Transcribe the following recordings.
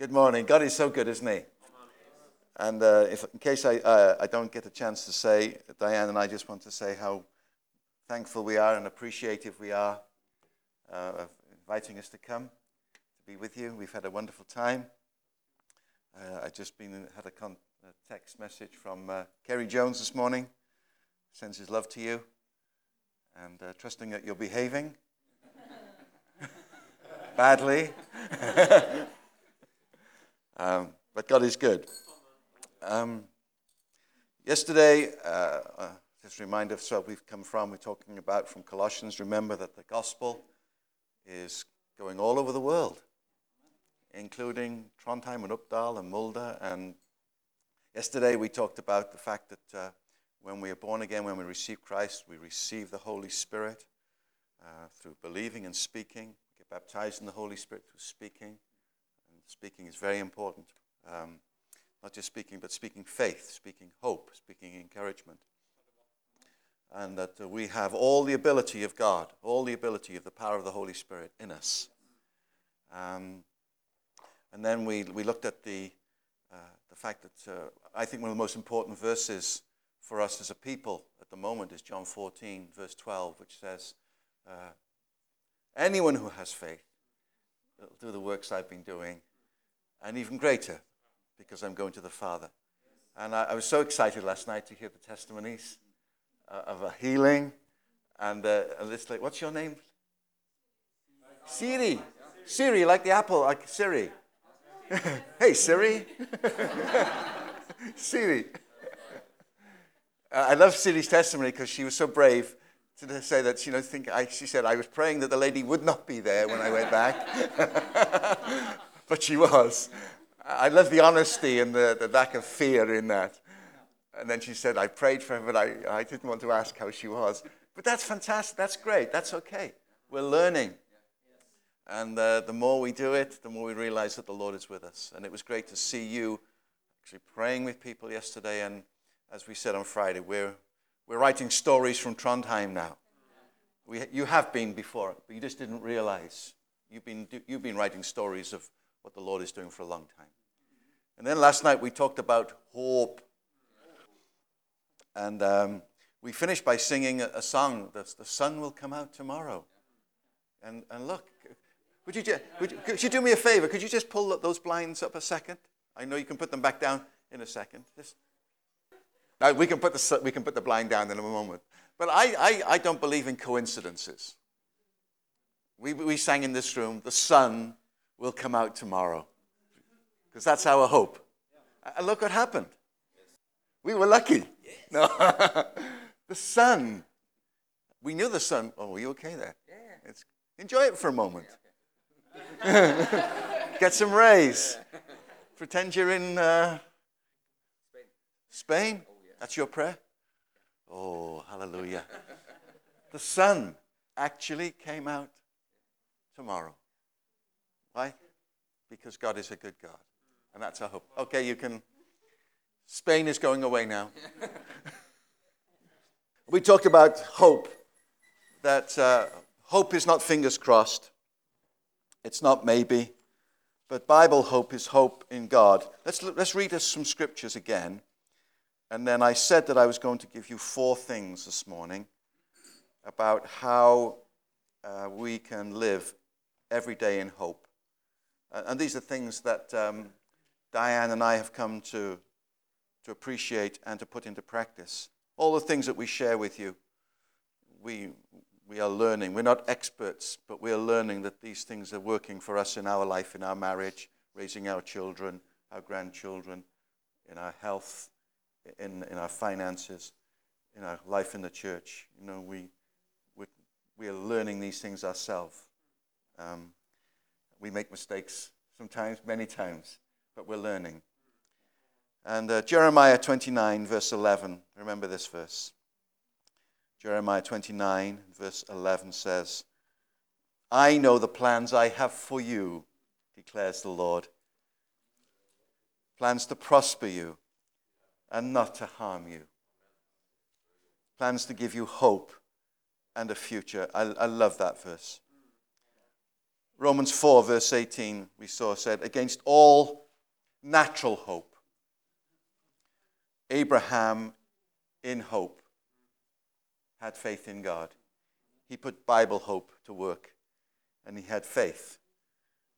Good morning. God is so good, isn't He? And uh, if, in case I, uh, I don't get a chance to say, Diane and I just want to say how thankful we are and appreciative we are uh, of inviting us to come to be with you. We've had a wonderful time. Uh, I just been had a, con- a text message from uh, Kerry Jones this morning. Sends his love to you, and uh, trusting that you're behaving badly. Um, but God is good. Um, yesterday, uh, uh, just remind us where we've come from. We're talking about from Colossians. Remember that the gospel is going all over the world, including Trondheim and Oppdal and Mulda. And yesterday we talked about the fact that uh, when we are born again, when we receive Christ, we receive the Holy Spirit uh, through believing and speaking. We get baptized in the Holy Spirit through speaking. Speaking is very important. Um, not just speaking, but speaking faith, speaking hope, speaking encouragement. And that uh, we have all the ability of God, all the ability of the power of the Holy Spirit in us. Um, and then we, we looked at the, uh, the fact that uh, I think one of the most important verses for us as a people at the moment is John 14, verse 12, which says, uh, Anyone who has faith will do the works I've been doing and even greater because I'm going to the Father. And I, I was so excited last night to hear the testimonies uh, of a healing. And, uh, it's like, what's your name? Siri. Siri, like the apple, like Siri. hey, Siri. Siri. Uh, I love Siri's testimony because she was so brave to say that, you know, think I, she said, I was praying that the lady would not be there when I went back but she was. I love the honesty and the, the lack of fear in that. And then she said, I prayed for her, but I, I didn't want to ask how she was. But that's fantastic. That's great. That's okay. We're learning. And uh, the more we do it, the more we realize that the Lord is with us. And it was great to see you actually praying with people yesterday. And as we said on Friday, we're, we're writing stories from Trondheim now. We, you have been before, but you just didn't realize. You've been, you've been writing stories of what the Lord is doing for a long time. And then last night we talked about hope. And um, we finished by singing a, song that the sun will come out tomorrow. And, and look, would you, would you, could you do me a favor? Could you just pull those blinds up a second? I know you can put them back down in a second. Just, now, we can, put the, we can put the blind down in a moment. But I, I, I don't believe in coincidences. We, we sang in this room, the sun will come out tomorrow. Because that's our hope. And look what happened. We were lucky. No. the sun. We knew the sun. Oh, were you okay there? Yeah. It's, enjoy it for a moment. Get some rays. Pretend you're in uh, Spain. That's your prayer? Oh, hallelujah. The sun actually came out tomorrow. Why? Because God is a good God. And that's our hope. Okay, you can. Spain is going away now. we talked about hope. That uh, hope is not fingers crossed, it's not maybe, but Bible hope is hope in God. Let's, let's read us some scriptures again. And then I said that I was going to give you four things this morning about how uh, we can live every day in hope. And these are things that um, Diane and I have come to, to appreciate and to put into practice. All the things that we share with you, we, we are learning. We're not experts, but we are learning that these things are working for us in our life, in our marriage, raising our children, our grandchildren, in our health, in, in our finances, in our life in the church. You know, we, we, we are learning these things ourselves. Um, we make mistakes sometimes, many times, but we're learning. And uh, Jeremiah 29, verse 11, remember this verse. Jeremiah 29, verse 11 says, I know the plans I have for you, declares the Lord. Plans to prosper you and not to harm you. Plans to give you hope and a future. I, I love that verse. Romans 4, verse 18, we saw said, against all natural hope, Abraham, in hope, had faith in God. He put Bible hope to work, and he had faith.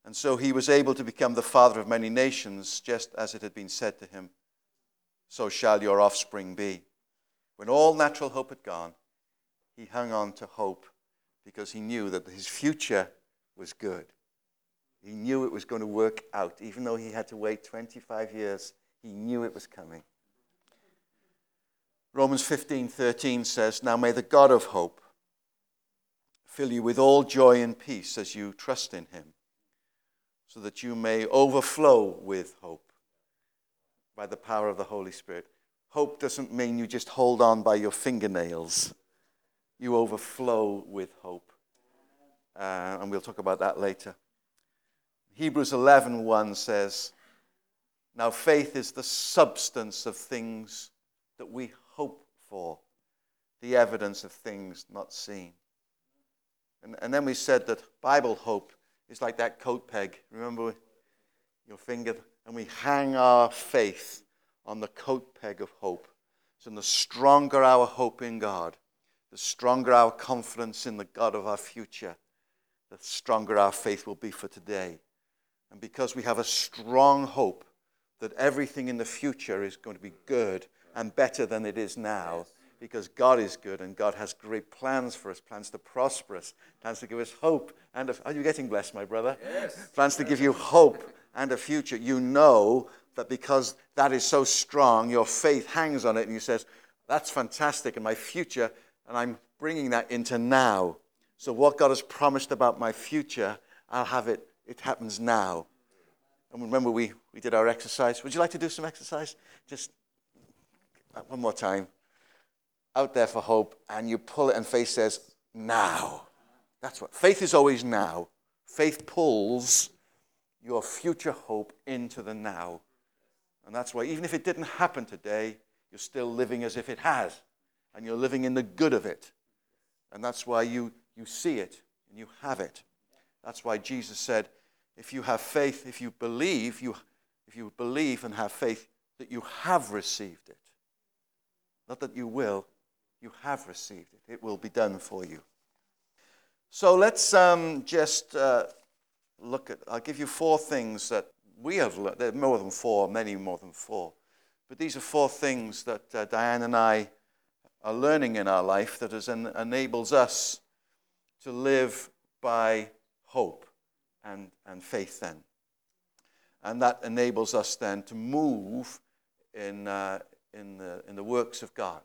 And so he was able to become the father of many nations, just as it had been said to him, So shall your offspring be. When all natural hope had gone, he hung on to hope because he knew that his future was good. He knew it was going to work out. Even though he had to wait 25 years, he knew it was coming. Romans 15:13 says, "Now may the God of hope fill you with all joy and peace as you trust in him, so that you may overflow with hope by the power of the Holy Spirit." Hope doesn't mean you just hold on by your fingernails. You overflow with hope. Uh, and we'll talk about that later. Hebrews 11:1 says, "Now faith is the substance of things that we hope for, the evidence of things not seen." And, and then we said that Bible hope is like that coat peg. Remember your finger? And we hang our faith on the coat peg of hope. So the stronger our hope in God, the stronger our confidence in the God of our future, the stronger our faith will be for today. And because we have a strong hope that everything in the future is going to be good and better than it is now, because God is good and God has great plans for us, plans to prosper us, plans to give us hope. And a, are you getting blessed, my brother? Yes. Plans to give you hope and a future. You know that because that is so strong, your faith hangs on it, and you says, "That's fantastic, and my future." And I'm bringing that into now. So what God has promised about my future, I'll have it. It happens now. And remember, we, we did our exercise. Would you like to do some exercise? Just uh, one more time. Out there for hope, and you pull it, and faith says, now. That's what faith is always now. Faith pulls your future hope into the now. And that's why, even if it didn't happen today, you're still living as if it has. And you're living in the good of it. And that's why you you see it and you have it. That's why Jesus said, if you have faith, if you believe, you, if you believe and have faith, that you have received it. Not that you will, you have received it. It will be done for you. So let's um, just uh, look at, I'll give you four things that we have learned. There are more than four, many more than four. But these are four things that uh, Diane and I are learning in our life that en- enables us to live by hope and, and faith then. And that enables us then to move in, uh, in, the, in the works of God.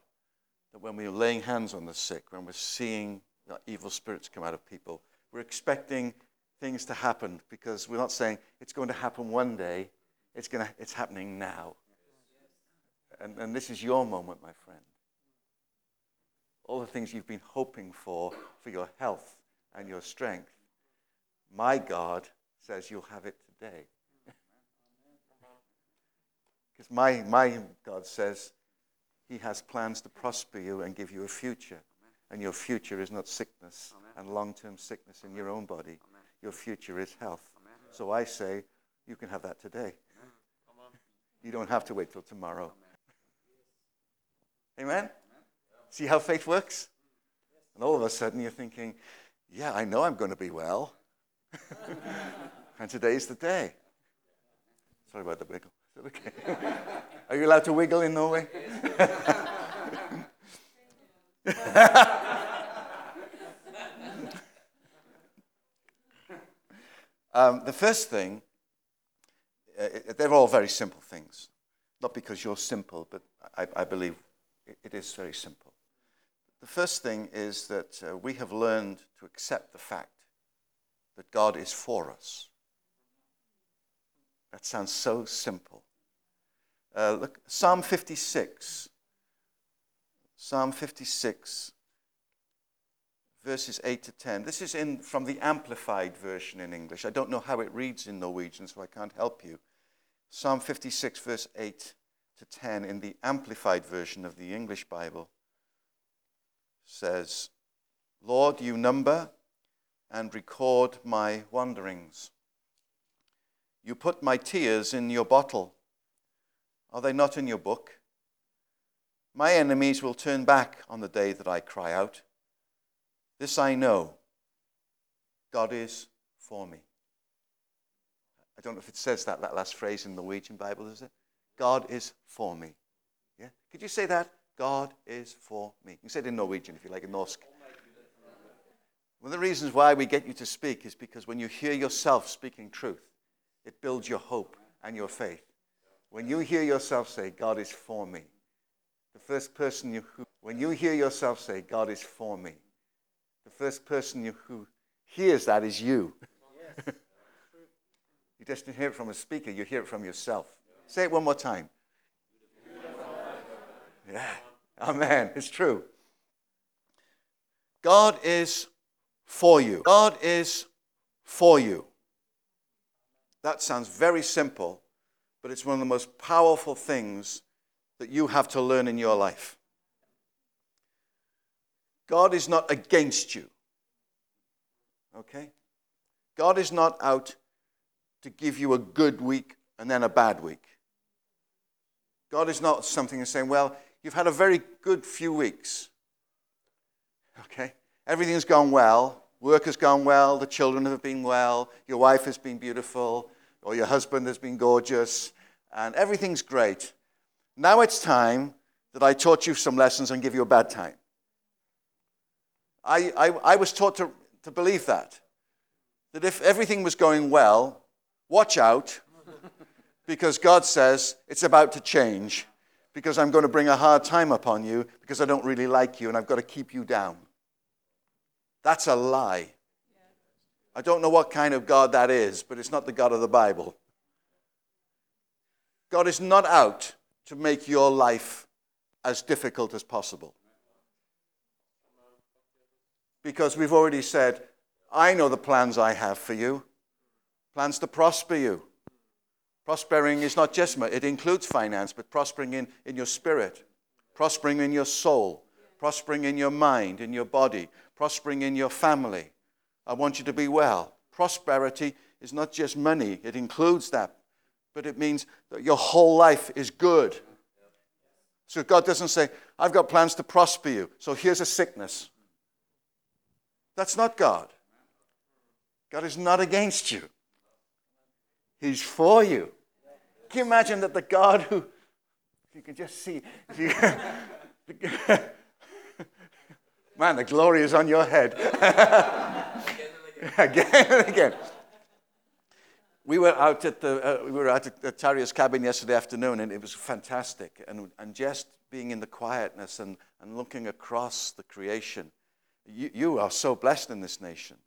That when we're laying hands on the sick, when we're seeing evil spirits come out of people, we're expecting things to happen because we're not saying it's going to happen one day, it's, to, it's happening now. And, and this is your moment, my friend all the things you've been hoping for, for your health and your strength, my God says you'll have it today. Because my, my God says he has plans to prosper you and give you a future. And your future is not sickness and long term sickness in your own body. Your future is health. So I say, you can have that today. You don't have to wait till tomorrow. Amen? See how faith works? And all of a sudden you're thinking, yeah, I know I'm going to be well. and today's the day. Sorry about the wiggle. Okay? Are you allowed to wiggle in Norway? um, the first thing, uh, they're all very simple things. Not because you're simple, but I, I believe it is very simple. The first thing is that uh, we have learned to accept the fact that God is for us. That sounds so simple. Uh, look, Psalm 56. Psalm 56, verses 8 to 10. This is in, from the Amplified version in English. I don't know how it reads in Norwegian, so I can't help you. Psalm 56, verse 8 to 10 in the Amplified version of the English Bible says, Lord, you number and record my wanderings. You put my tears in your bottle. Are they not in your book? My enemies will turn back on the day that I cry out. This I know God is for me. I don't know if it says that, that last phrase in the Norwegian Bible, does it? God is for me. Yeah? Could you say that? God is for me. You can say it in Norwegian if you like, in Norsk. One of the reasons why we get you to speak is because when you hear yourself speaking truth, it builds your hope and your faith. When you hear yourself say, God is for me, the first person you, who, when you hear yourself say, God is for me, the first person you, who hears that is you. You just don't hear it from a speaker, you hear it from yourself. Say it one more time. Yeah. Amen. It's true. God is for you. God is for you. That sounds very simple, but it's one of the most powerful things that you have to learn in your life. God is not against you. Okay? God is not out to give you a good week and then a bad week. God is not something saying, well, you've had a very good few weeks. Okay? Everything's gone well. Work has gone well. The children have been well. Your wife has been beautiful. Or your husband has been gorgeous. And everything's great. Now it's time that I taught you some lessons and give you a bad time. I, I, I was taught to, to believe that. That if everything was going well, watch out, because God says it's about to change, because I'm going to bring a hard time upon you, because I don't really like you, and I've got to keep you down. That's a lie. I don't know what kind of God that is, but it's not the God of the Bible. God is not out to make your life as difficult as possible. Because we've already said, I know the plans I have for you plans to prosper you. Prospering is not just, money. it includes finance, but prospering in, in your spirit, prospering in your soul, prospering in your mind, in your body, prospering in your family. I want you to be well. Prosperity is not just money, it includes that, but it means that your whole life is good. So God doesn't say, I've got plans to prosper you, so here's a sickness. That's not God. God is not against you, He's for you. Can you imagine that the God who, if you can just see, you, man, the glory is on your head. again and again. We were out at the uh, we were out at the cabin yesterday afternoon, and it was fantastic. And, and just being in the quietness and, and looking across the creation, you, you are so blessed in this nation.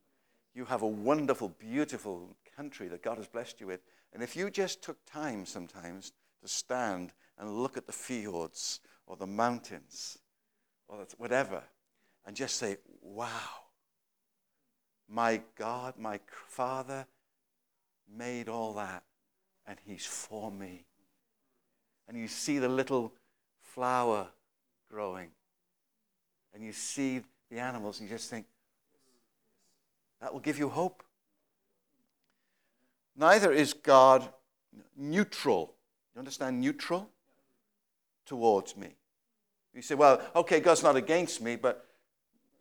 You have a wonderful, beautiful country that God has blessed you with. And if you just took time sometimes to stand and look at the fjords or the mountains or whatever, and just say, wow, my God, my Father made all that, and He's for me. And you see the little flower growing, and you see the animals, and you just think, that will give you hope. Neither is God neutral. You understand neutral? Towards me. You say, well, okay, God's not against me, but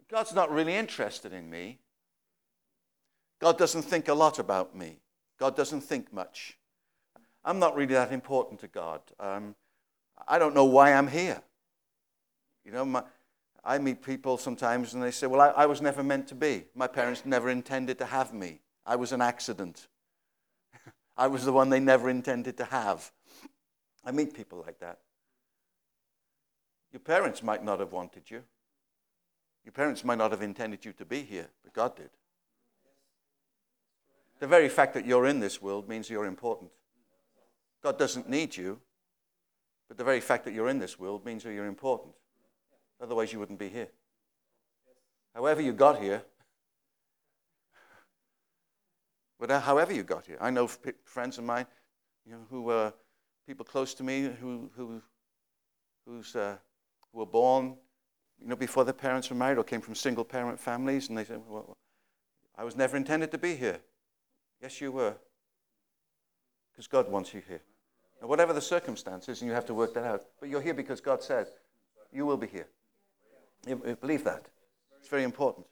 God's not really interested in me. God doesn't think a lot about me. God doesn't think much. I'm not really that important to God. Um, I don't know why I'm here. You know, my, I meet people sometimes and they say, Well, I, I was never meant to be. My parents never intended to have me. I was an accident. I was the one they never intended to have. I meet people like that. Your parents might not have wanted you. Your parents might not have intended you to be here, but God did. The very fact that you're in this world means you're important. God doesn't need you, but the very fact that you're in this world means that you're important. Otherwise, you wouldn't be here. However, you got here, but however you got here, I know friends of mine, you know, who were people close to me who who who's uh, who were born, you know, before their parents were married or came from single parent families, and they said, well, I was never intended to be here. Yes, you were. Because God wants you here. Now, whatever the circumstances, and you have to work that out, but you're here because God said you will be here. You, you believe that. It's very important.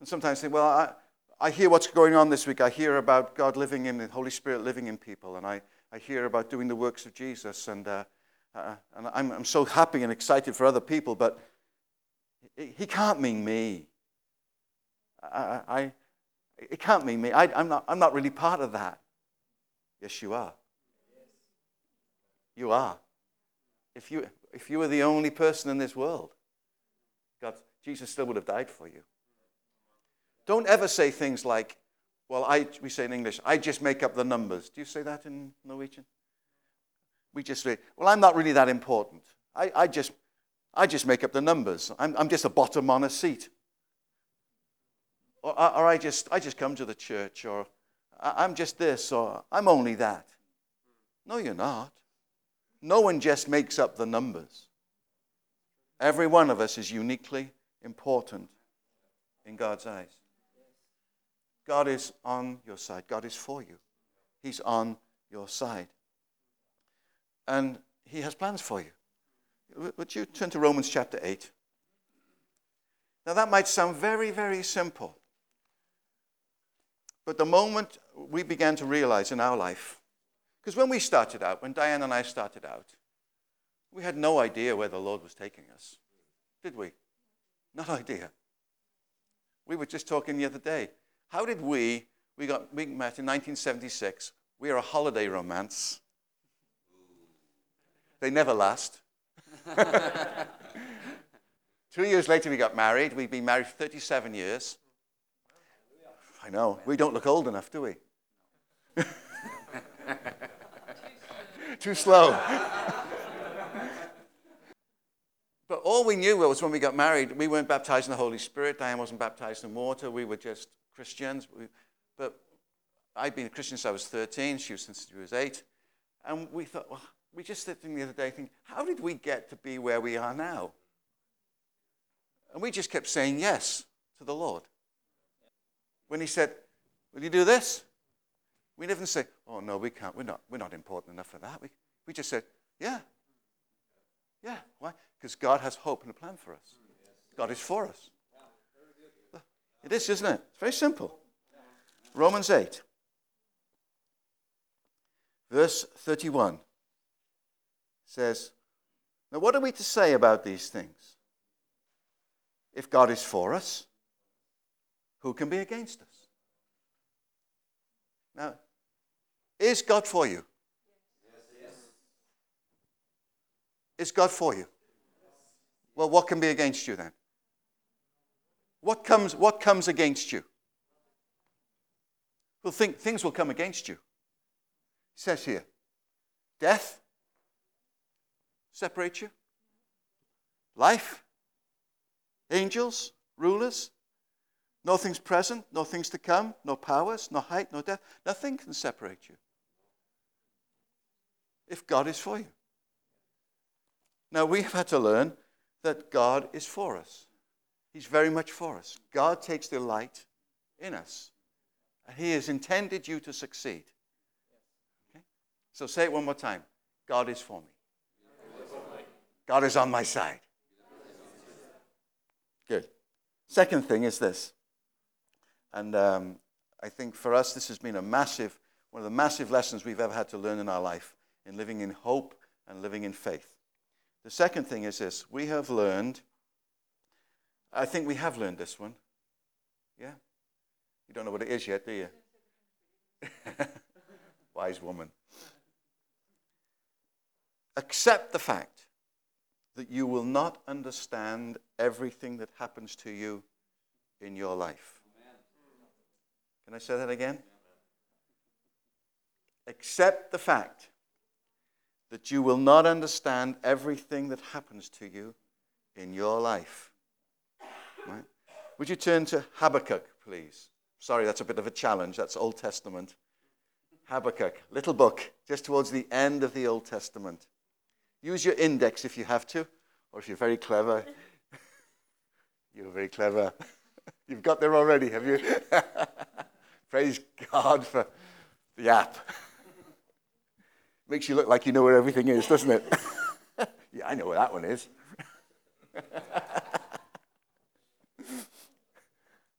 And sometimes say, well, I, I hear what's going on this week. I hear about God living in, the Holy Spirit living in people, and I, I hear about doing the works of Jesus, and, uh, uh, and I'm, I'm so happy and excited for other people, but he, can't mean me. I, I, it can't mean me. I, I'm, not, I'm not really part of that. Yes, you are. You are. If you, if you were the only person in this world, God, Jesus still would have died for you. Don't ever say things like, well, I, we say in English, I just make up the numbers. Do you say that in Norwegian? We just say, well, I'm not really that important. I, I, just, I just make up the numbers. I'm, I'm just a bottom on a seat. Or, or I, just, I just come to the church, or I'm just this, or I'm only that. No, you're not. No one just makes up the numbers. Every one of us is uniquely important in God's eyes. God is on your side. God is for you. He's on your side. And He has plans for you. Would you turn to Romans chapter 8? Now, that might sound very, very simple. But the moment we began to realize in our life, because when we started out, when Diane and I started out, we had no idea where the Lord was taking us, did we? No idea. We were just talking the other day. How did we, we, got, we met in 1976, we are a holiday romance. They never last. Two years later, we got married. We've been married for 37 years. I know. We don't look old enough, do we? Too slow. but all we knew was when we got married, we weren't baptized in the Holy Spirit. Diane wasn't baptized in water. We were just Christians. But I'd been a Christian since I was 13. She was since she was 8. And we thought, well, we just sitting the other day thinking, how did we get to be where we are now? And we just kept saying yes to the Lord. When he said, Will you do this? We didn't say, Oh, no, we can't. We're not, we're not important enough for that. We, we just said, Yeah. Yeah. Why? Because God has hope and a plan for us. God is for us. It is, isn't it? It's very simple. Romans 8, verse 31 says, Now, what are we to say about these things? If God is for us, who can be against us? Now, is God for you? Yes. Is God for you? Well, what can be against you then? What comes, what comes against you? Well, think, things will come against you. It says here death separate you, life, angels, rulers, no things present, no things to come, no powers, no height, no depth. Nothing can separate you if God is for you. Now, we have had to learn that God is for us. He's very much for us. God takes delight in us. And He has intended you to succeed. Okay? So say it one more time God is for me. God is on my side. Good. Second thing is this. And um, I think for us, this has been a massive, one of the massive lessons we've ever had to learn in our life in living in hope and living in faith. The second thing is this we have learned I think we have learned this one. Yeah? You don't know what it is yet, do you? Wise woman. Accept the fact that you will not understand everything that happens to you in your life. Can I say that again? Accept the fact that you will not understand everything that happens to you in your life. Right? Would you turn to Habakkuk, please? Sorry, that's a bit of a challenge. That's Old Testament. Habakkuk, little book, just towards the end of the Old Testament. Use your index if you have to, or if you're very clever. you're very clever. You've got there already, have you? Praise God for the app. Makes you look like you know where everything is, doesn't it? yeah, I know where that one is.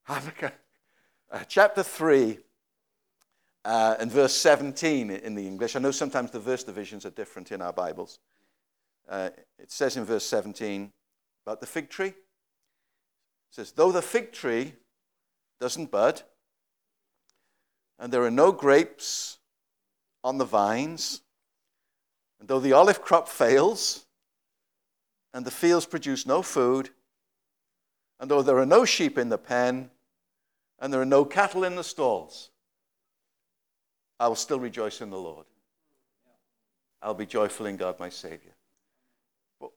Habakkuk, uh, chapter 3 uh, and verse 17 in the English. I know sometimes the verse divisions are different in our Bibles. Uh, it says in verse 17 about the fig tree. It says, Though the fig tree doesn't bud, and there are no grapes on the vines, and though the olive crop fails, and the fields produce no food, and though there are no sheep in the pen, and there are no cattle in the stalls, I will still rejoice in the Lord. I'll be joyful in God, my Savior.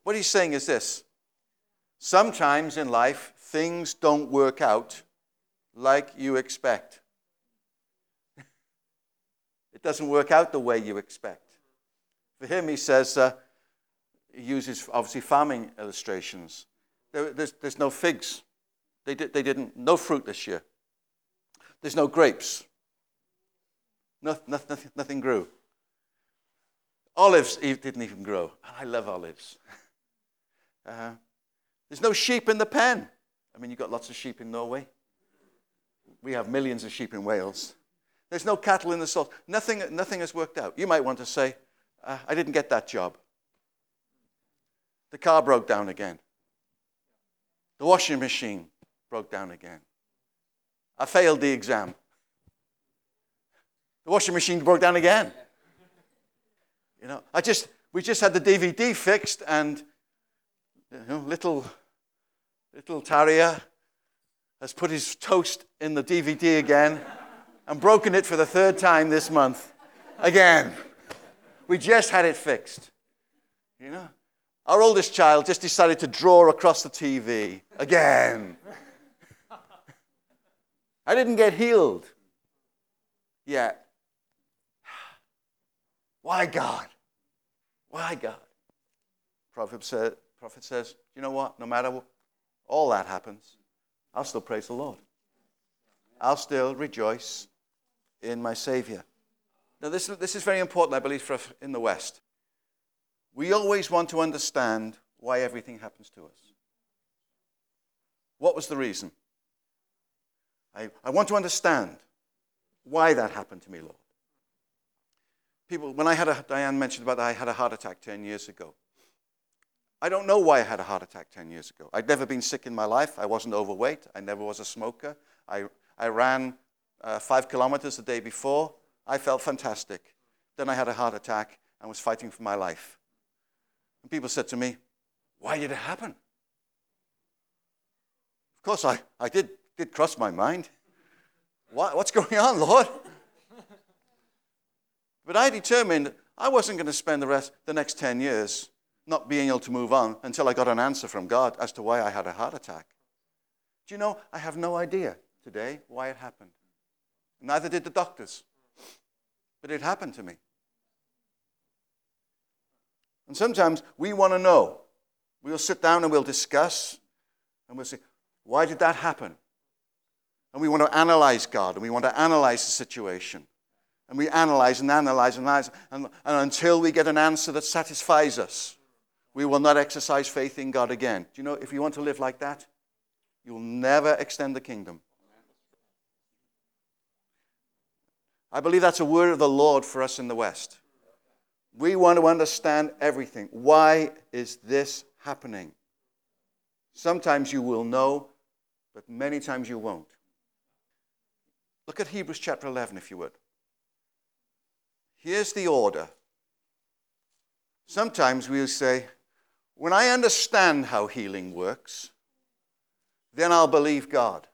What he's saying is this sometimes in life, things don't work out like you expect. it doesn't work out the way you expect. For him, he says, uh, he uses obviously farming illustrations. There, there's, there's no figs. They, did, they didn't, no fruit this year. There's no grapes. No, nothing, nothing grew. Olives didn't even grow. I love olives. Uh, there's no sheep in the pen. I mean, you've got lots of sheep in Norway. We have millions of sheep in Wales. There's no cattle in the salt. Nothing, nothing has worked out. You might want to say, uh, I didn't get that job. The car broke down again. The washing machine broke down again. I failed the exam. The washing machine broke down again. You know, I just we just had the DVD fixed, and you know, little little Taria has put his toast in the DVD again and broken it for the third time this month. Again. We just had it fixed. You know? Our oldest child just decided to draw across the TV again. I didn't get healed yet. Why God? Why God? Prophet, said, prophet says, you know what? No matter what, all that happens, I'll still praise the Lord. I'll still rejoice in my Savior. Now, this, this is very important, I believe, for us in the West. We always want to understand why everything happens to us. What was the reason? I, I want to understand why that happened to me, Lord. People, when I had a, Diane mentioned about that, I had a heart attack 10 years ago. I don't know why I had a heart attack 10 years ago. I'd never been sick in my life. I wasn't overweight. I never was a smoker. I, I ran uh, five kilometers the day before. I felt fantastic. Then I had a heart attack and was fighting for my life. And people said to me, Why did it happen? Of course, I, I did, did cross my mind. What, what's going on, Lord? But I determined I wasn't going to spend the rest, the next 10 years not being able to move on until I got an answer from God as to why I had a heart attack. Do you know, I have no idea today why it happened. Neither did the doctors. But it happened to me. And sometimes we want to know. We'll sit down and we'll discuss and we'll say, why did that happen? And we want to analyze God and we want to analyze the situation. And we analyze and analyze and analyze. And, and until we get an answer that satisfies us, we will not exercise faith in God again. Do you know, if you want to live like that, you'll never extend the kingdom. I believe that's a word of the Lord for us in the West. We want to understand everything. Why is this happening? Sometimes you will know, but many times you won't. Look at Hebrews chapter 11, if you would. Here's the order. Sometimes we'll say, when I understand how healing works, then I'll believe God.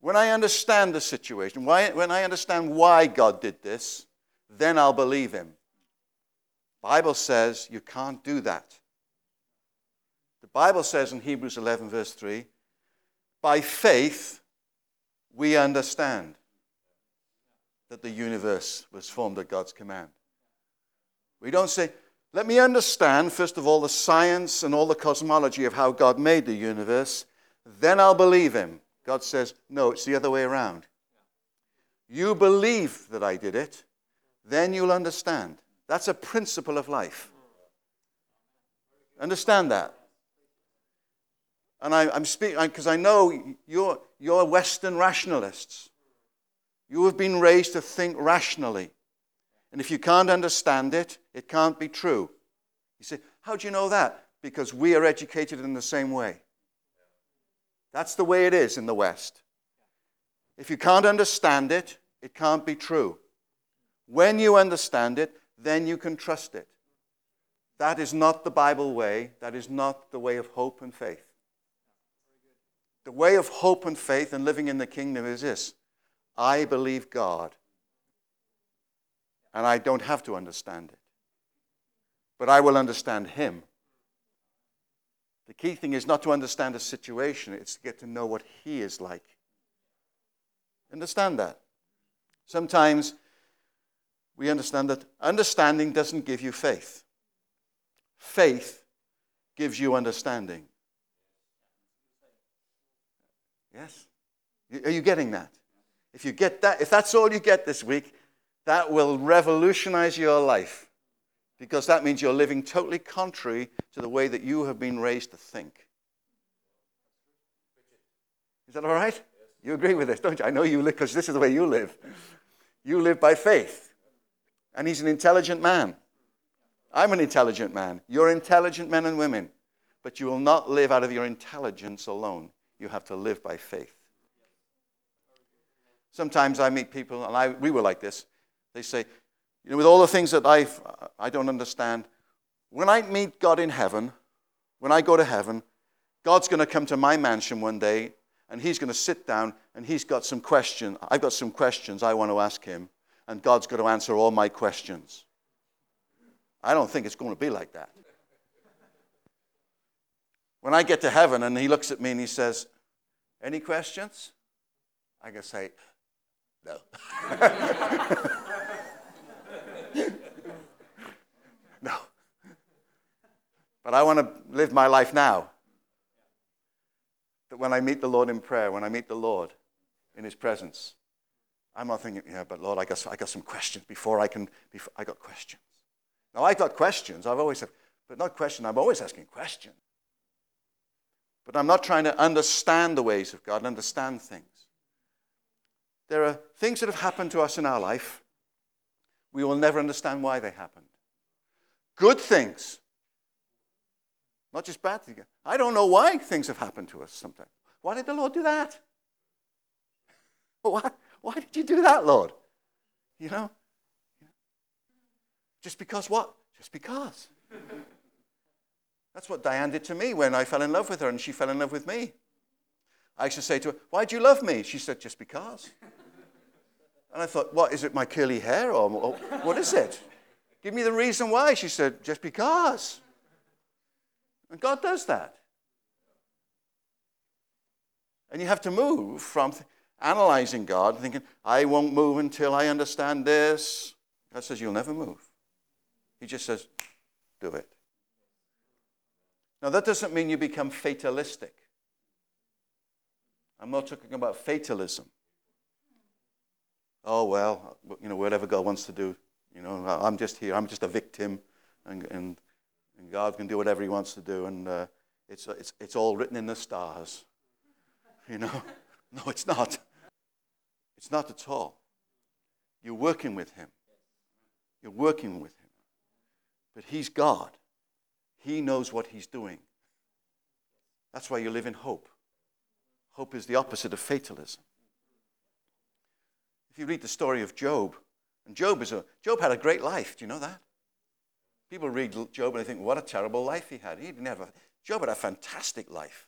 When I understand the situation, when I understand why God did this, then I'll believe him. Bible says you can't do that. The Bible says in Hebrews 11 verse 3, by faith we understand that the universe was formed at God's command. We don't say, let me understand, first of all, the science and all the cosmology of how God made the universe. then I'll believe him. God says, no, it's the other way around. You believe that I did it, then you'll understand. That's a principle of life. Understand that. And I, am speaking because I know you're, you're Western rationalists. You have been raised to think rationally. And if you can't understand it, it can't be true. You say, How do you know that? Because we are educated in the same way. That's the way it is in the West. If you can't understand it, it can't be true. When you understand it, then you can trust it. That is not the Bible way. That is not the way of hope and faith. The way of hope and faith and living in the kingdom is this I believe God, and I don't have to understand it, but I will understand Him. The key thing is not to understand a situation, it's to get to know what He is like. Understand that? Sometimes we understand that understanding doesn't give you faith. Faith gives you understanding. Yes? Are you getting that? If you get that, if that's all you get this week, that will revolutionize your life because that means you're living totally contrary to the way that you have been raised to think. Is that all right? You agree with this, don't you? I know you live because this is the way you live. You live by faith. And he's an intelligent man. I'm an intelligent man. You're intelligent men and women. But you will not live out of your intelligence alone. You have to live by faith. Sometimes I meet people, and I, we were like this. They say, you know, with all the things that I've, I don't understand, when I meet God in heaven, when I go to heaven, God's going to come to my mansion one day, and He's going to sit down, and He's got some questions. I've got some questions I want to ask Him, and God's going to answer all my questions. I don't think it's going to be like that. When I get to heaven and he looks at me and he says, Any questions? I can say, No. no. But I want to live my life now. That when I meet the Lord in prayer, when I meet the Lord in his presence, I'm not thinking, yeah, but Lord, I got, I got some questions before I can, before, I got questions. Now, I've got questions. I've always said, but not questions. I'm always asking questions. But I'm not trying to understand the ways of God and understand things. There are things that have happened to us in our life. We will never understand why they happened. Good things, not just bad things. I don't know why things have happened to us sometimes. Why did the Lord do that? Why, why did you do that, Lord? You know? Just because what? Just because. That's what Diane did to me when I fell in love with her and she fell in love with me. I used to say to her, Why do you love me? She said, Just because. And I thought, What, is it my curly hair or, or what is it? Give me the reason why. She said, Just because. And God does that. And you have to move from analyzing God, thinking, I won't move until I understand this. God says, You'll never move. He just says, do it. Now, that doesn't mean you become fatalistic. I'm not talking about fatalism. Oh, well, you know, whatever God wants to do, you know, I'm just here, I'm just a victim, and, and, and God can do whatever He wants to do, and uh, it's, it's, it's all written in the stars. You know? No, it's not. It's not at all. You're working with Him. You're working with Him. But He's God. He knows what He's doing. That's why you live in hope. Hope is the opposite of fatalism. If you read the story of Job, and Job is a Job had a great life. Do you know that? People read Job and they think, what a terrible life he had. He didn't have a, Job had a fantastic life.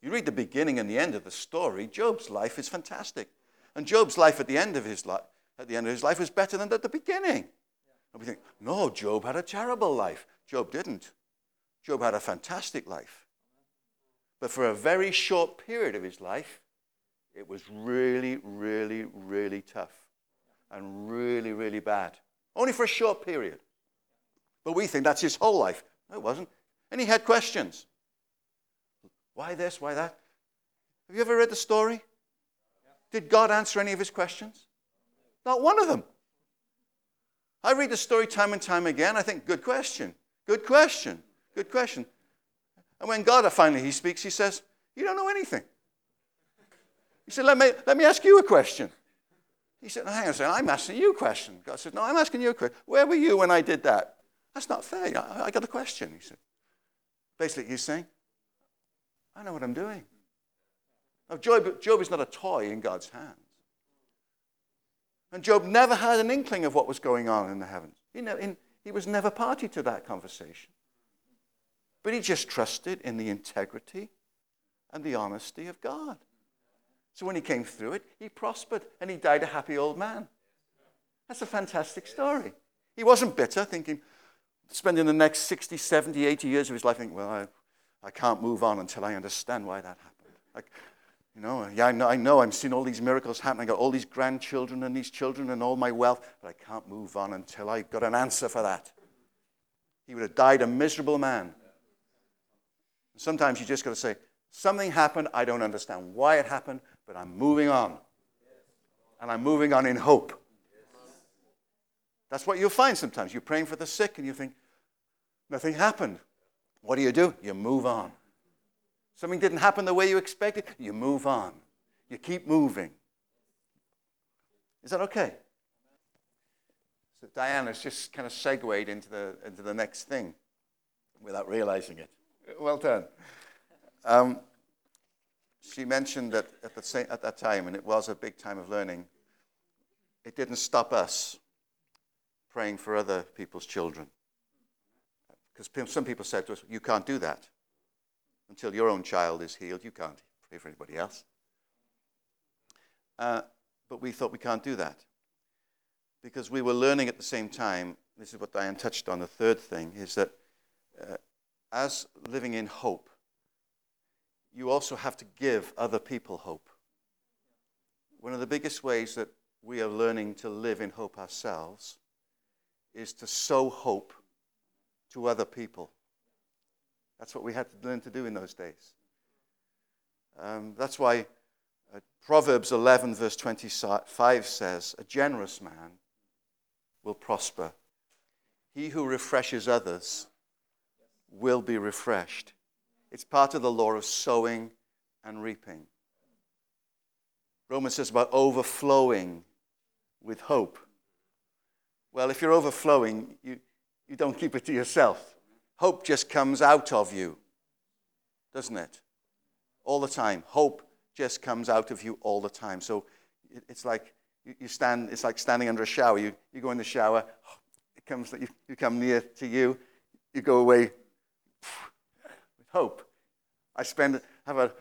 You read the beginning and the end of the story, Job's life is fantastic. And Job's life at the end of his life, at the end of his life was better than at the beginning. And we think, no, Job had a terrible life. Job didn't. Job had a fantastic life. But for a very short period of his life, it was really, really, really tough and really, really bad. Only for a short period. But we think that's his whole life. No, it wasn't. And he had questions. Why this? Why that? Have you ever read the story? Did God answer any of his questions? Not one of them. I read the story time and time again. I think, good question, good question, good question. And when God finally he speaks, he says, You don't know anything. He said, Let me, let me ask you a question. He said, Hang on a second, I'm asking you a question. God said, No, I'm asking you a question. Where were you when I did that? That's not fair. I, I got a question. He said, Basically, he's saying, I know what I'm doing. Now, Job, Job is not a toy in God's hands. And Job never had an inkling of what was going on in the heavens. He, in, he was never party to that conversation. But he just trusted in the integrity and the honesty of God. So when he came through it, he prospered and he died a happy old man. That's a fantastic story. He wasn't bitter, thinking, spending the next 60, 70, 80 years of his life thinking, well, I, I can't move on until I understand why that happened. Like, you know, yeah, I know, I know, I'm seeing all these miracles happen. I got all these grandchildren and these children and all my wealth, but I can't move on until I got an answer for that. He would have died a miserable man. Sometimes you just got to say, something happened, I don't understand why it happened, but I'm moving on. And I'm moving on in hope. That's what you'll find sometimes. You're praying for the sick and you think, nothing happened. What do you do? You move on. Something didn't happen the way you expected, you move on. You keep moving. Is that okay? So Diane's just kind of segued into the, into the next thing without realizing it. Well done. Um, she mentioned that at, the same, at that time, and it was a big time of learning, it didn't stop us praying for other people's children. Because some people said to us, You can't do that. Until your own child is healed, you can't pray for anybody else. Uh, but we thought we can't do that. Because we were learning at the same time, this is what Diane touched on, the third thing, is that uh, as living in hope, you also have to give other people hope. One of the biggest ways that we are learning to live in hope ourselves is to sow hope to other people. That's what we had to learn to do in those days. Um, that's why uh, Proverbs 11, verse 25 says, A generous man will prosper. He who refreshes others will be refreshed. It's part of the law of sowing and reaping. Romans says about overflowing with hope. Well, if you're overflowing, you, you don't keep it to yourself. Hope just comes out of you, doesn't it? All the time. Hope just comes out of you all the time. So it's like you stand, it's like standing under a shower. You, you go in the shower, it comes, you, you come near to you, you go away with hope. I spend, have a,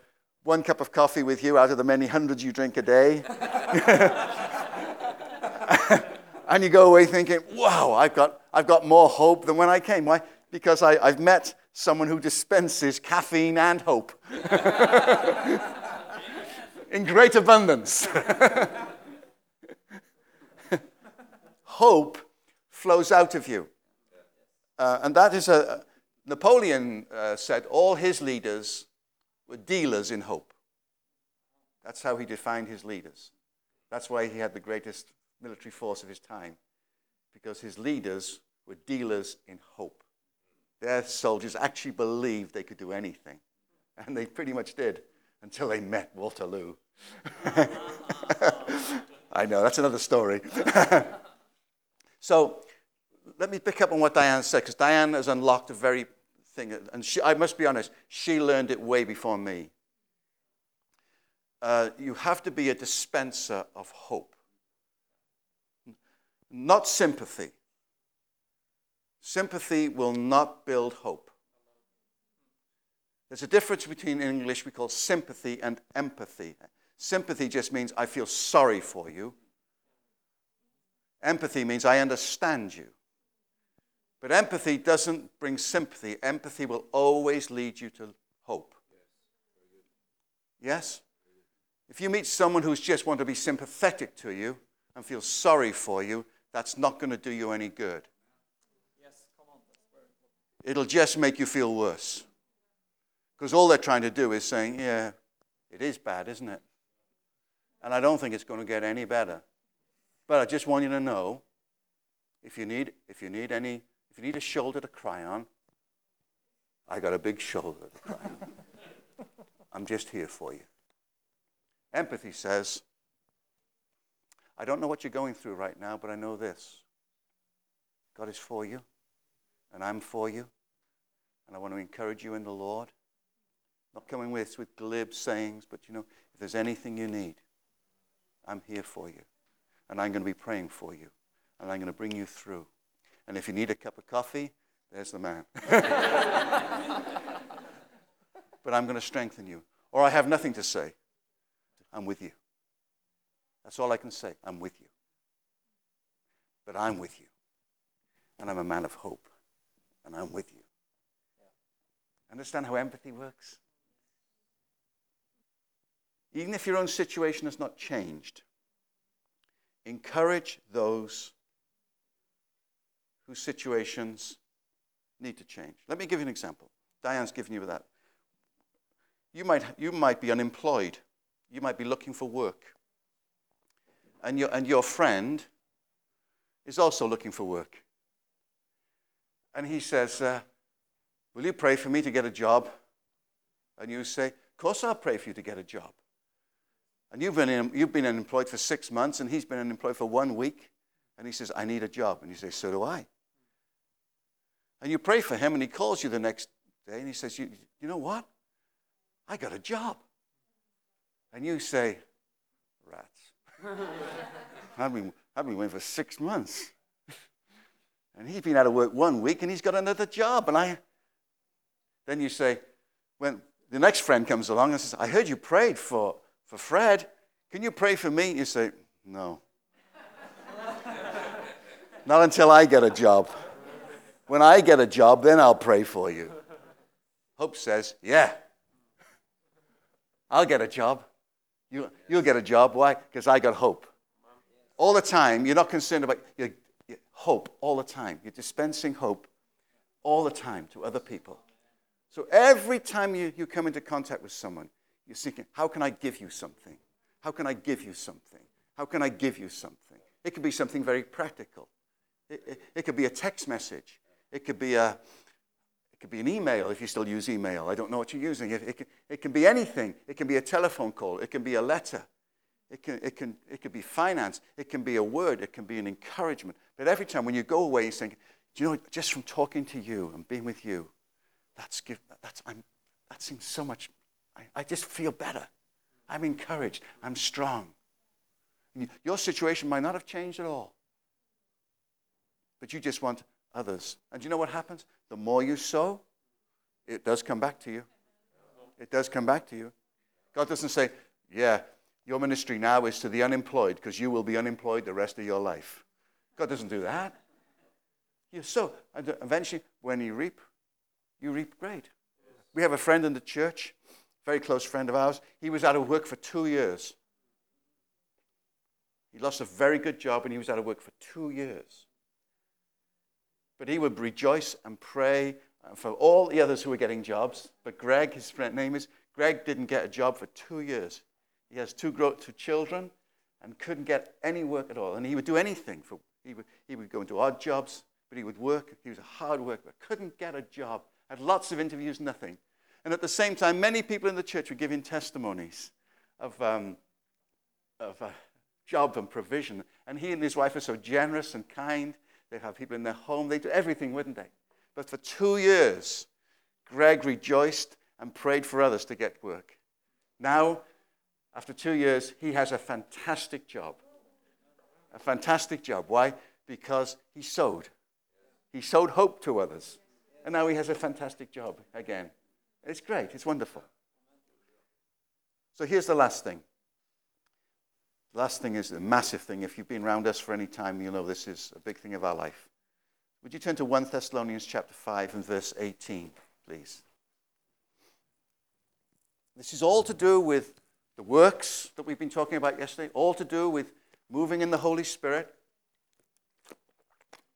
one cup of coffee with you out of the many hundreds you drink a day. and you go away thinking, wow, I've got, I've got more hope than when I came. Why? Because I, I've met someone who dispenses caffeine and hope in great abundance. hope flows out of you. Uh, and that is a, Napoleon uh, said all his leaders were dealers in hope. That's how he defined his leaders. That's why he had the greatest military force of his time, because his leaders were dealers in hope. Their soldiers actually believed they could do anything, and they pretty much did until they met Waterloo. I know, that's another story. so let me pick up on what Diane said, because Diane has unlocked a very thing, and she, I must be honest, she learned it way before me. Uh, you have to be a dispenser of hope not sympathy. Sympathy will not build hope. There's a difference between in English we call sympathy and empathy. Sympathy just means I feel sorry for you. Empathy means I understand you. But empathy doesn't bring sympathy. Empathy will always lead you to hope. Yes? If you meet someone who's just want to be sympathetic to you and feel sorry for you, that's not going to do you any good. It'll just make you feel worse. Because all they're trying to do is saying, yeah, it is bad, isn't it? And I don't think it's going to get any better. But I just want you to know if you need, if you need any, if you need a shoulder to cry on, I got a big shoulder to cry on. I'm just here for you. Empathy says, I don't know what you're going through right now, but I know this God is for you, and I'm for you, and I want to encourage you in the Lord. Not coming with, with glib sayings, but you know, if there's anything you need, I'm here for you. And I'm going to be praying for you. And I'm going to bring you through. And if you need a cup of coffee, there's the man. but I'm going to strengthen you. Or I have nothing to say. I'm with you. That's all I can say. I'm with you. But I'm with you. And I'm a man of hope. And I'm with you. Understand how empathy works? Even if your own situation has not changed, encourage those whose situations need to change. Let me give you an example. Diane's given you that. You might, you might be unemployed. You might be looking for work. And your, and your friend is also looking for work. And he says, uh, Will you pray for me to get a job? And you say, Of course I'll pray for you to get a job. And you've been, in, you've been unemployed for six months, and he's been unemployed for one week. And he says, I need a job. And you say, So do I. And you pray for him, and he calls you the next day, and he says, You, you know what? I got a job. And you say, Rats. I've been, I've been waiting for six months. And he's been out of work one week, and he's got another job. And I. Then you say, when the next friend comes along and says, I heard you prayed for for Fred, can you pray for me? You say, No. Not until I get a job. When I get a job, then I'll pray for you. Hope says, Yeah. I'll get a job. You, you'll get a job. Why? Because I got hope. All the time, you're not concerned about your, your hope all the time. You're dispensing hope all the time to other people. So every time you, you come into contact with someone, you're thinking, how can I give you something? How can I give you something? How can I give you something? It could be something very practical. It, it, it could be a text message. It could be a, it could be an email if you still use email. I don't know what you're using. It, it, can, it can be anything. It can be a telephone call. It can be a letter. It can, it, can, it could be finance. It can be a word. It can be an encouragement. But every time when you go away, you think, do you know, just from talking to you and being with you, that's, give, that's, I'm, that seems so much I, I just feel better. I'm encouraged. I'm strong. Your situation might not have changed at all, but you just want others. And you know what happens? The more you sow, it does come back to you. It does come back to you. God doesn't say, yeah, your ministry now is to the unemployed because you will be unemployed the rest of your life. God doesn't do that. You sow. And uh, eventually, when you reap, you reap great. We have a friend in the church very close friend of ours. He was out of work for two years. He lost a very good job and he was out of work for two years. But he would rejoice and pray uh, for all the others who were getting jobs. But Greg, his friend name is, Greg didn't get a job for two years. He has two, two children and couldn't get any work at all. And he would do anything. For, he, would, he would go into odd jobs, but he would work. He was a hard worker, couldn't get a job. Had lots of interviews, nothing. And at the same time, many people in the church were giving testimonies of, um, of uh, job and provision. And he and his wife are so generous and kind. They have people in their home. They do everything, wouldn't they? But for two years, Greg rejoiced and prayed for others to get work. Now, after two years, he has a fantastic job. A fantastic job. Why? Because he sowed. He sowed hope to others. And now he has a fantastic job again. It's great, it's wonderful. So here's the last thing. The last thing is a massive thing. If you've been around us for any time, you know this is a big thing of our life. Would you turn to 1 Thessalonians chapter 5 and verse 18, please? This is all to do with the works that we've been talking about yesterday, all to do with moving in the Holy Spirit.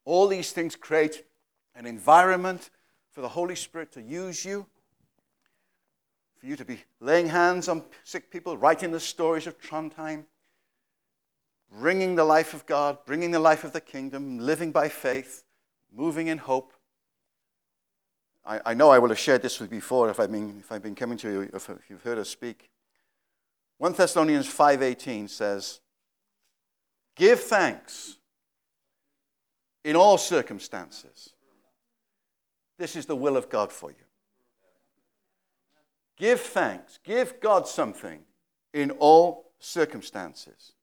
All these things create an environment for the Holy Spirit to use you for you to be laying hands on sick people, writing the stories of Trondheim, bringing the life of God, bringing the life of the kingdom, living by faith, moving in hope. I, I know I will have shared this with you before if I've been, if I've been coming to you, if, if you've heard us speak. 1 Thessalonians 5.18 says, Give thanks in all circumstances. This is the will of God for you. Give thanks. Give God something in all circumstances.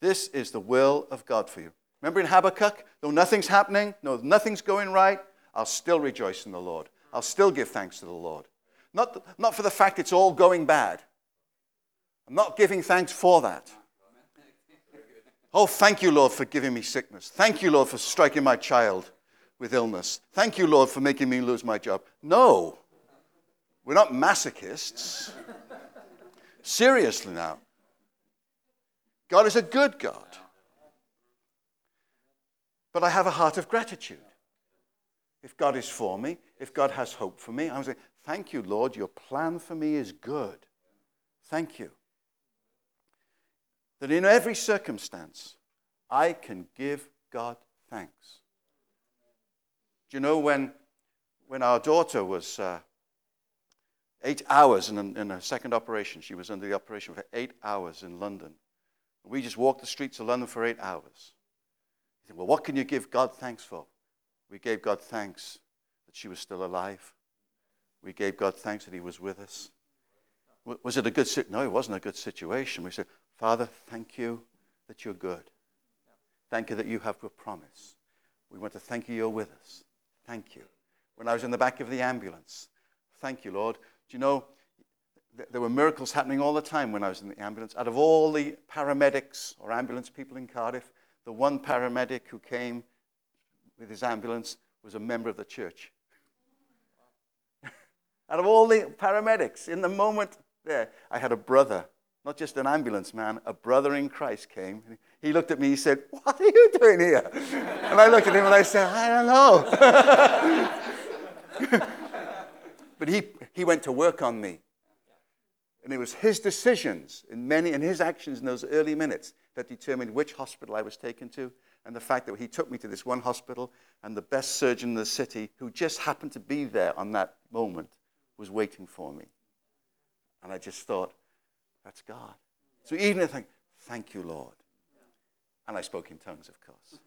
This is the will of God for you. Remember in Habakkuk, though nothing's happening, no, nothing's going right, I'll still rejoice in the Lord. I'll still give thanks to the Lord. Not, not for the fact it's all going bad. I'm not giving thanks for that. Oh, thank you, Lord, for giving me sickness. Thank you, Lord, for striking my child with illness. Thank you, Lord, for making me lose my job. No, we're not masochists. Seriously now. God is a good God. But I have a heart of gratitude. If God is for me, if God has hope for me, I'm saying, Thank you, Lord, your plan for me is good. Thank you. That in every circumstance, I can give God thanks. Do you know when, when our daughter was uh, eight hours in a, in second operation, she was under the operation for eight hours in London. We just walked the streets of London for eight hours. You think, well, what can you give God thanks for? We gave God thanks that she was still alive. We gave God thanks that He was with us. Was it a good situation? No, it wasn't a good situation. We said, Father, thank you that you're good. Thank you that you have a promise. We want to thank you you're with us. Thank you. When I was in the back of the ambulance, thank you, Lord. Do you know, there were miracles happening all the time when I was in the ambulance. Out of all the paramedics or ambulance people in Cardiff, the one paramedic who came with his ambulance was a member of the church. Out of all the paramedics, in the moment there, I had a brother, not just an ambulance man, a brother in Christ came. He looked at me, he said, What are you doing here? And I looked at him and I said, I don't know. but he, he went to work on me. And it was his decisions in many and his actions in those early minutes that determined which hospital I was taken to. And the fact that he took me to this one hospital and the best surgeon in the city, who just happened to be there on that moment, was waiting for me. And I just thought, that's God. So even if I think, thank you, Lord. And I spoke in tongues, of course.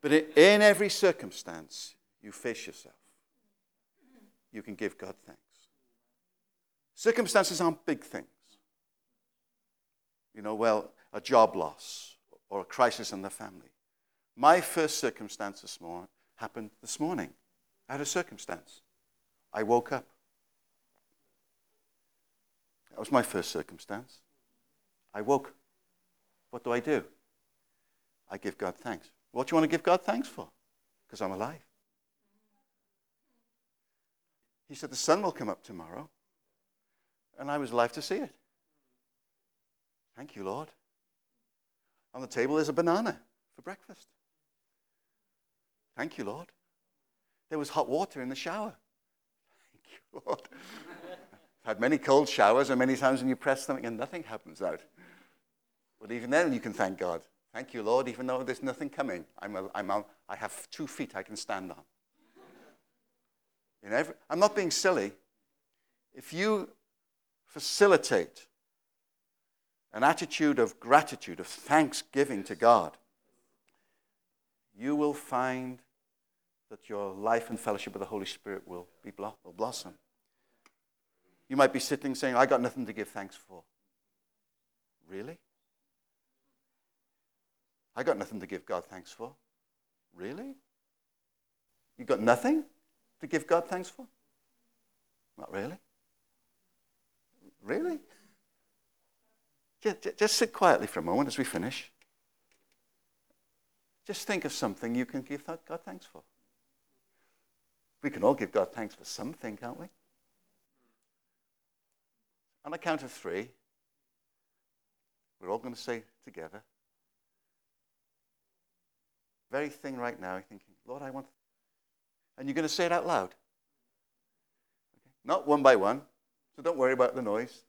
But in every circumstance, you face yourself. You can give God thanks. Circumstances aren't big things. You know, well, a job loss or a crisis in the family. My first circumstance this morning happened this morning. I had a circumstance. I woke up. That was my first circumstance. I woke. What do I do? I give God thanks. What do you want to give God thanks for? Because I'm alive. He said, The sun will come up tomorrow and I was alive to see it. Thank you, Lord. On the table is a banana for breakfast. Thank you, Lord. There was hot water in the shower. Thank you, Lord. I've had many cold showers, and many times when you press something and nothing happens out. But even then, you can thank God. Thank you, Lord, even though there's nothing coming. I'm a, I'm a, I have two feet I can stand on. Every, I'm not being silly. If you facilitate an attitude of gratitude, of thanksgiving to God, you will find that your life and fellowship with the Holy Spirit will, be will blossom. You might be sitting saying, I got nothing to give thanks for. Really? I got nothing to give God thanks for. Really? You got nothing to give God thanks for? Not really. Really? Just, sit quietly for a moment as we finish. Just think of something you can give God thanks for. We can all give God thanks for something, can't we? On a count of three, we're all going to say together, very thing right now, you're thinking, Lord, I want. And you're going to say it out loud. Okay? not one by one. So don't worry about the noise.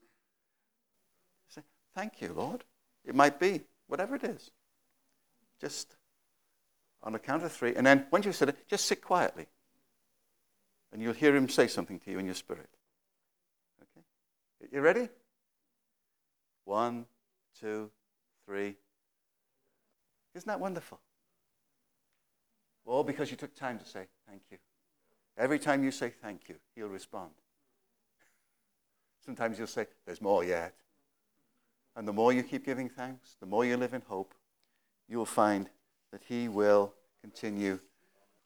Say, Thank you, Lord. It might be, whatever it is. Just on a count of three. And then once you've said it, just sit quietly. And you'll hear him say something to you in your spirit. You ready? One, two, three. Isn't that wonderful? All because you took time to say thank you. Every time you say thank you, he'll respond. Sometimes you'll say, There's more yet. And the more you keep giving thanks, the more you live in hope, you will find that He will continue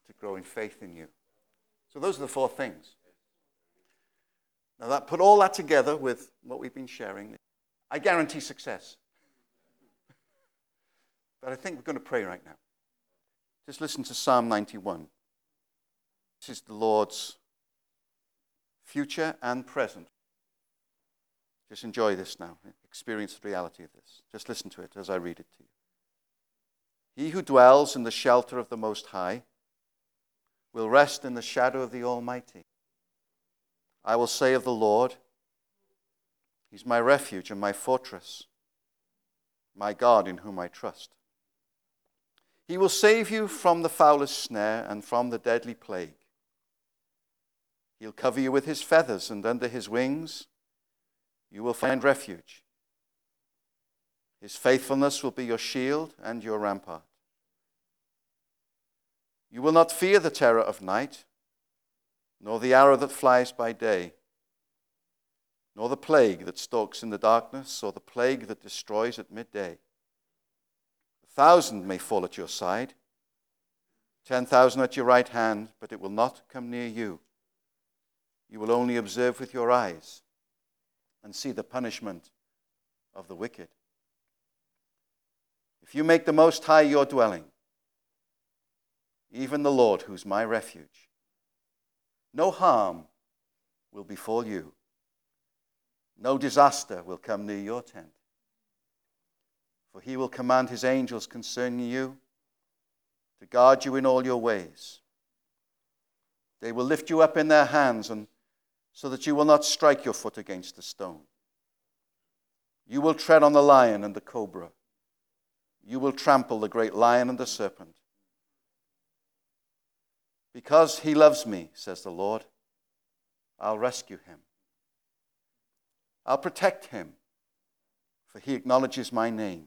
to grow in faith in you. So, those are the four things. Now, that put all that together with what we've been sharing, I guarantee success. but I think we're going to pray right now. Just listen to Psalm 91. This is the Lord's future and present. Just enjoy this now. Experience the reality of this. Just listen to it as I read it to you. He who dwells in the shelter of the Most High will rest in the shadow of the Almighty. I will say of the Lord, He's my refuge and my fortress, my God in whom I trust. He will save you from the foulest snare and from the deadly plague. He'll cover you with his feathers, and under his wings you will find refuge. His faithfulness will be your shield and your rampart. You will not fear the terror of night, nor the arrow that flies by day, nor the plague that stalks in the darkness, or the plague that destroys at midday. A thousand may fall at your side, ten thousand at your right hand, but it will not come near you. You will only observe with your eyes and see the punishment of the wicked. If you make the Most High your dwelling, even the Lord, who's my refuge, no harm will befall you, no disaster will come near your tent. For he will command his angels concerning you to guard you in all your ways. They will lift you up in their hands and so that you will not strike your foot against a stone. You will tread on the lion and the cobra. You will trample the great lion and the serpent. Because he loves me, says the Lord, I'll rescue him. I'll protect him, for he acknowledges my name.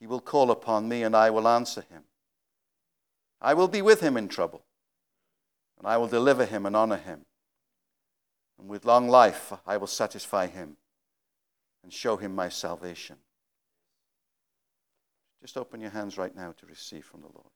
He will call upon me, and I will answer him. I will be with him in trouble, and I will deliver him and honor him. And with long life I will satisfy him and show him my salvation. Just open your hands right now to receive from the Lord.